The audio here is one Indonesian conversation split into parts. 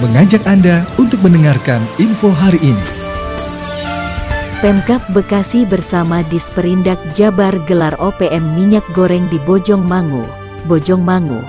mengajak Anda untuk mendengarkan info hari ini. Pemkap Bekasi bersama Disperindak Jabar gelar OPM minyak goreng di Bojongmangu, Bojongmangu.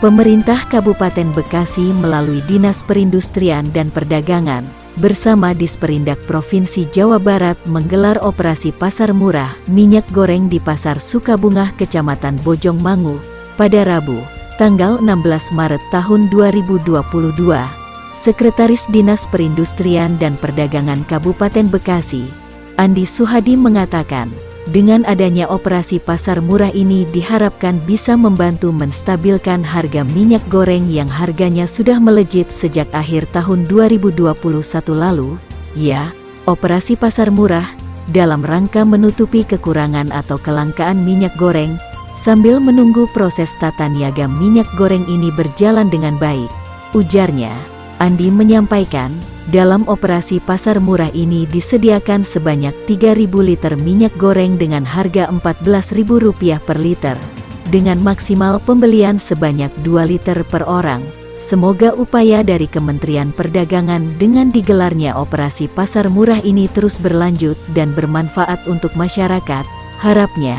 Pemerintah Kabupaten Bekasi melalui Dinas Perindustrian dan Perdagangan bersama Disperindak Provinsi Jawa Barat menggelar operasi pasar murah minyak goreng di Pasar Sukabungah Kecamatan Bojongmangu pada Rabu, tanggal 16 Maret tahun 2022. Sekretaris Dinas Perindustrian dan Perdagangan Kabupaten Bekasi, Andi Suhadi mengatakan, dengan adanya operasi pasar murah ini diharapkan bisa membantu menstabilkan harga minyak goreng yang harganya sudah melejit sejak akhir tahun 2021 lalu. Ya, operasi pasar murah dalam rangka menutupi kekurangan atau kelangkaan minyak goreng sambil menunggu proses tata niaga minyak goreng ini berjalan dengan baik. Ujarnya, Andi menyampaikan, dalam operasi pasar murah ini disediakan sebanyak 3.000 liter minyak goreng dengan harga Rp14.000 per liter, dengan maksimal pembelian sebanyak 2 liter per orang. Semoga upaya dari Kementerian Perdagangan dengan digelarnya operasi pasar murah ini terus berlanjut dan bermanfaat untuk masyarakat. Harapnya,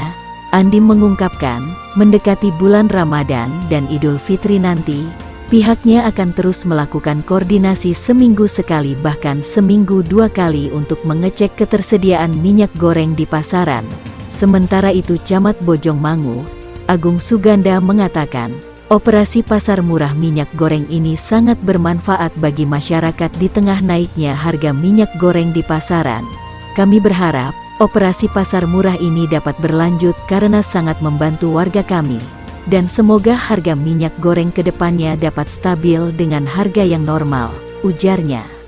Andi mengungkapkan, mendekati bulan Ramadan dan Idul Fitri nanti, Pihaknya akan terus melakukan koordinasi seminggu sekali bahkan seminggu dua kali untuk mengecek ketersediaan minyak goreng di pasaran. Sementara itu Camat Bojongmangu, Agung Suganda mengatakan, operasi pasar murah minyak goreng ini sangat bermanfaat bagi masyarakat di tengah naiknya harga minyak goreng di pasaran. Kami berharap, operasi pasar murah ini dapat berlanjut karena sangat membantu warga kami dan semoga harga minyak goreng ke depannya dapat stabil dengan harga yang normal, ujarnya.